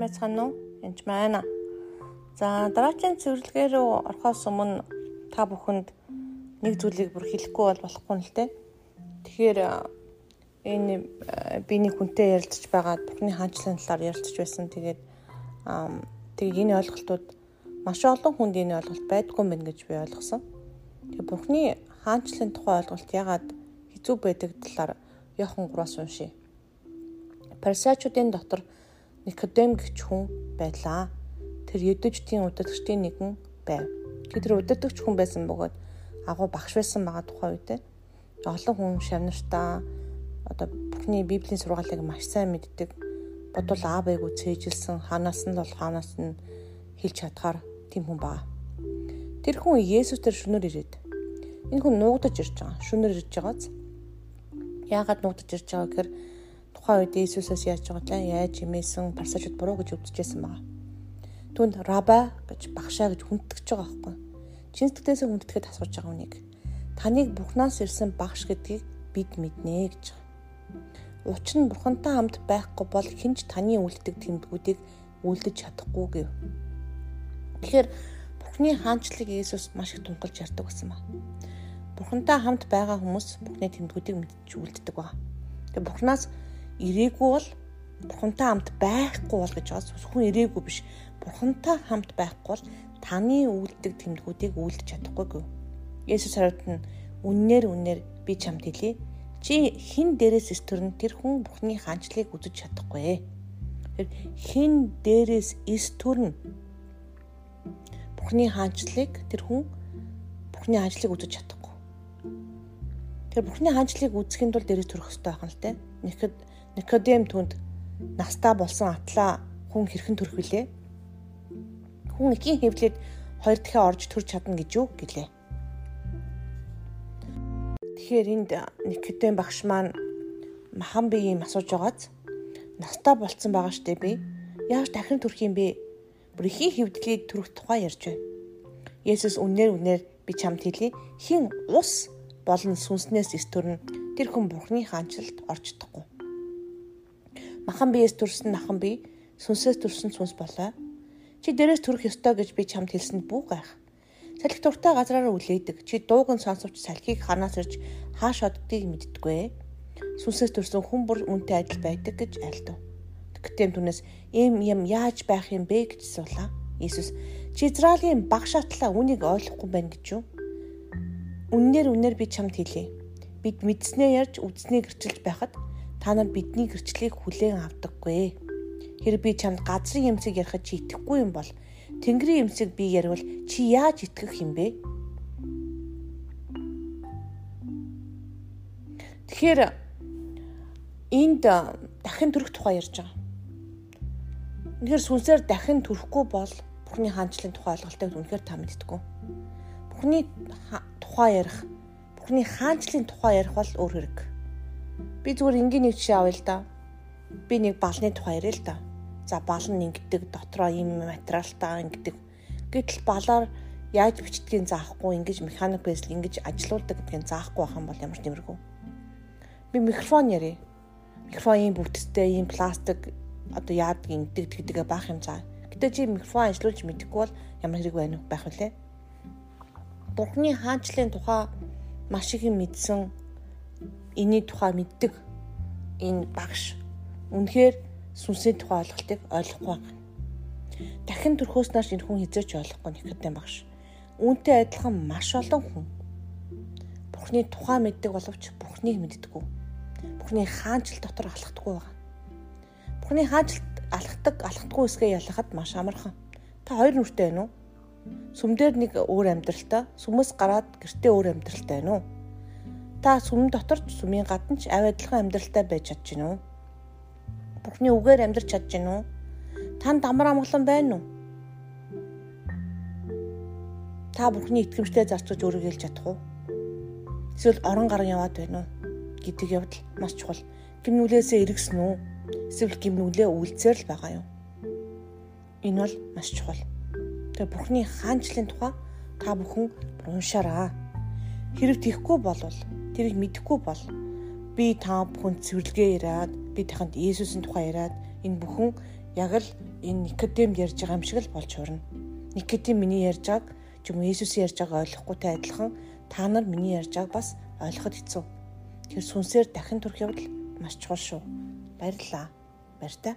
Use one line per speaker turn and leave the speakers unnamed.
байцгаана уу? Энд байна. За дараагийн цэвэрлэгээ рүү орохоос өмнө та бүхэнд нэг зүйлийг бүр хэлэхгүй бол болохгүй л дээ. Тэгэхээр энэ би нэг хүнтэй ярилцж байгаад Бурхны хаанчлалын талаар ярилцж байсан. Тэгээд тэгээд энэ ойлголтууд маш олон хүнд энэ ойлголт байдгүй мэн гэж би ойлгосон. Тэгээд Бурхны хаанчлалын тухай ойлголт ягаад хэцүү байдаг талаар Йохан 3-аас уншия. Парисачуудын дотор Никодем гэх хүн байлаа. Тэр юдэжтийн удирдагчдын нэгэн байв. Тэр удирдагч хүн байсан бөгөөд агуу багш байсан байгаа тухай үедээ олон хүн шавнартаа одоо бүхний библийн сургаалыг маш сайн мэддэг. Бодвол аав ээгүй цээжилсэн ханаас нь бол хаанаас нь хэлж чадхаар тийм хүн баа. Тэр хүн Есүс тэр шүнөр ирээд энэ хүн нуугдаж ирж байгаа. Шүнөр ирж байгааз яагаад нуугдаж ирж байгаа гэхээр тухайн үед Иесусээс яаж вэ? Яаж имээсэн парсачуд буруу гэж үзчихсэн байгаа. Түүнд раба гэж багшаа гэж хүндэтгэж байгаа байхгүй. Чинсдэгтээс хүндэтгээд асууж байгаа үнийг. Таныг Бурханаас ирсэн багш гэдгийг бид мэднэ гэж байгаа. Учир нь Бурхантай хамт байхгүй бол хинч таны үлддэг тэмдгүүдийг үлдэж чадахгүй гэв. Тэгэхээр Бурхны хаанчлыг Иесус маш их тунгалж ярьдаг гэсэн ба. Бурхантай хамт байгаа хүмүүс Бурхны тэмдгүүдийг мэдж үлддэг ба. Тэгээ Бурханаас ирээгүй бол бурхантай хамт байхгүй бол гэж байгаа. Хүн ирээгүй биш. Бурхантай хамт байхгүй бол таны үйлдэх тэмдгүүдийг үйлдэж чадахгүй гэв. Есүс хариулт нь үннээр үннээр би чамд хэлье. Чи хин дээрээс стөрн тэр хүн Бурхны хаанчлыг үзэж чадахгүй. Тэр хин дээрээс стөрн Бурхны хаанчлыг тэр хүн Бурхны хаанчлыг үзэж чадахгүй. Тэр Бурхны хаанчлыг үзэхэд бол дээрээс төрөх хэрэгтэй байх нь л те. Нэхэд Никодем түнд настаа болсон атлаа хүн хэрхэн төрөх вүлээ? Хүн эхийн хөвлөд хоёр дахин орж төрж чадна гэж юу гэлээ. Тэгэхээр энд Никодем багш маань махан би юм асууж байгааз настаа болцсон байгаа штэ би. Яаж дахин төрөх юм бэ? Бүр эхийн хөвдлийг төрөх тухай ярьж байна. Есүс үнээр үнээр би чамд хэлье. Хин ус болон сүнснээс эс төрн тэр хүн Бурхны хаанчлалд орж чадахгүй Махан биеэс төрсөн нахан би, сүнсээс төрсөн сүнс болоо. Чи дээрээс төрөх ёстой гэж би чамд хэлсэнд бүү гайх. Салхи дуртай газраараа үлээдэг. Чи дууг нь сонсовч салхийг ханаас ирж хааш оддгийг мэддэггүй. Сүнсээс төрсөн хүн бүр үнтэй адил байдаг гэж айлдав. Гэтэл түнэс ийм юм яаж байх юм бэ гэж суулаа. Иесус чи Израилийн багш атлаа үнийг ойлгохгүй байна гэж юу? Үннээр үннээр би чамд хэлье. Бид мэдснээ ярьж үдснээ гэрчилж байхад та нар бидний гэрчлэлийг хүлээн авдаггүй. Хэрэг би чамд газрын эмсэг ярихад чи итгэхгүй юм бол Тэнгэрийн эмсэг би ярил чи яаж итгэх юм бэ? Тэгэхээр энд дахин төрөх тухай ярьж байгаа. Үнэхээр сүнсээр дахин төрөхгүй бол Бурхны хаанчлалын тухай ойлголтыг үнэхээр та мэддэггүй. Бурхны тухай ярих, Бурхны хаанчлалын тухай ярих бол өөр хэрэг. Би зүгээр энгийн нэг жишээ авъя л да. Би нэг балны тухай яриа л да. За бал нь ингэдэг дотроо ийм материалтай ингэдэг. Гэтэл балаар яаж бичдгийг заахгүй ингэж механик байсл ингэж ажилуулдаг гэдгийг заахгүй байх юм бол ямар нэмэргүй. Би микрофон ярив. Микрофон ийм бүтцтэй, ийм пластик одоо яадаг ингэдэг гэдгээ баах юм цаа. Гэтэ чи микрофон ажилуулж мэдэхгүй бол ямар хэрэг байна уу байх вүлээ. Бурхны хаанчлалын тухай маш их юм мэдсэн энэний тухай мэддэг энэ багш үнэхээр сүнсний тухай ойлголтыг ойлгохгүй байна. Дахин төрхөөс нааш энэ хүн хизээч ойлгохгүй Никодем багш. Үүнтэй адилхан маш олон хүн Бурхны тухай мэддэг боловч Бурхныг мэддэггүй. Бурхны хаанчл дотор алхдаггүй байгаа. Бурхны хаанчлт алхдаг, алхдаггүй эсгээ ялахад маш амархан. Та хоёр нүртэй байна уу? Сүмдэр нэг өөр амьдралтай, сүмэс гараад гэртээ өөр амьдралтай байна уу? Та сүм дотор ч сүмийн гадна ч авь адилхан амьдралтай байж чадж гинэ үү? Бурхны үгээр амьдрч чадж гинэ үү? Танд амар амгалан байна уу? Та Бурхны итгэмжтэй зарцууж өөрийгөө хэлж чадах уу? Эсвэл орон гар яваад байна уу? гэдэг явдал маш чухал. Гимнүлээсээ эргэсэн үү? Эсвэл гимнүлээ үйлцээр л байгаа юу? Энэ бол маш чухал. Тэгээ Бурхны хаанчлалын тухай та бүхэн уншаараа. Хэрэг тийхгүй болвол тэрийг мэдэхгүй бол би та бүхэн цэвэрлэгээ яриад би таханд Иесусийн тухай яриад энэ бүхэн яг л энэ Никодемд ярьж байгаа юм шиг л болж хурна. Никодем миний ярьж байгааг ч юм уу Иесусийн ярьж байгааг ойлгохгүйтэй адилхан та нар миний ярьж байгааг бас ойлгоход хэцүү. Тэр сүнсээр дахин төрөх явдал маш чухал шүү. Баярлалаа. Баяртай.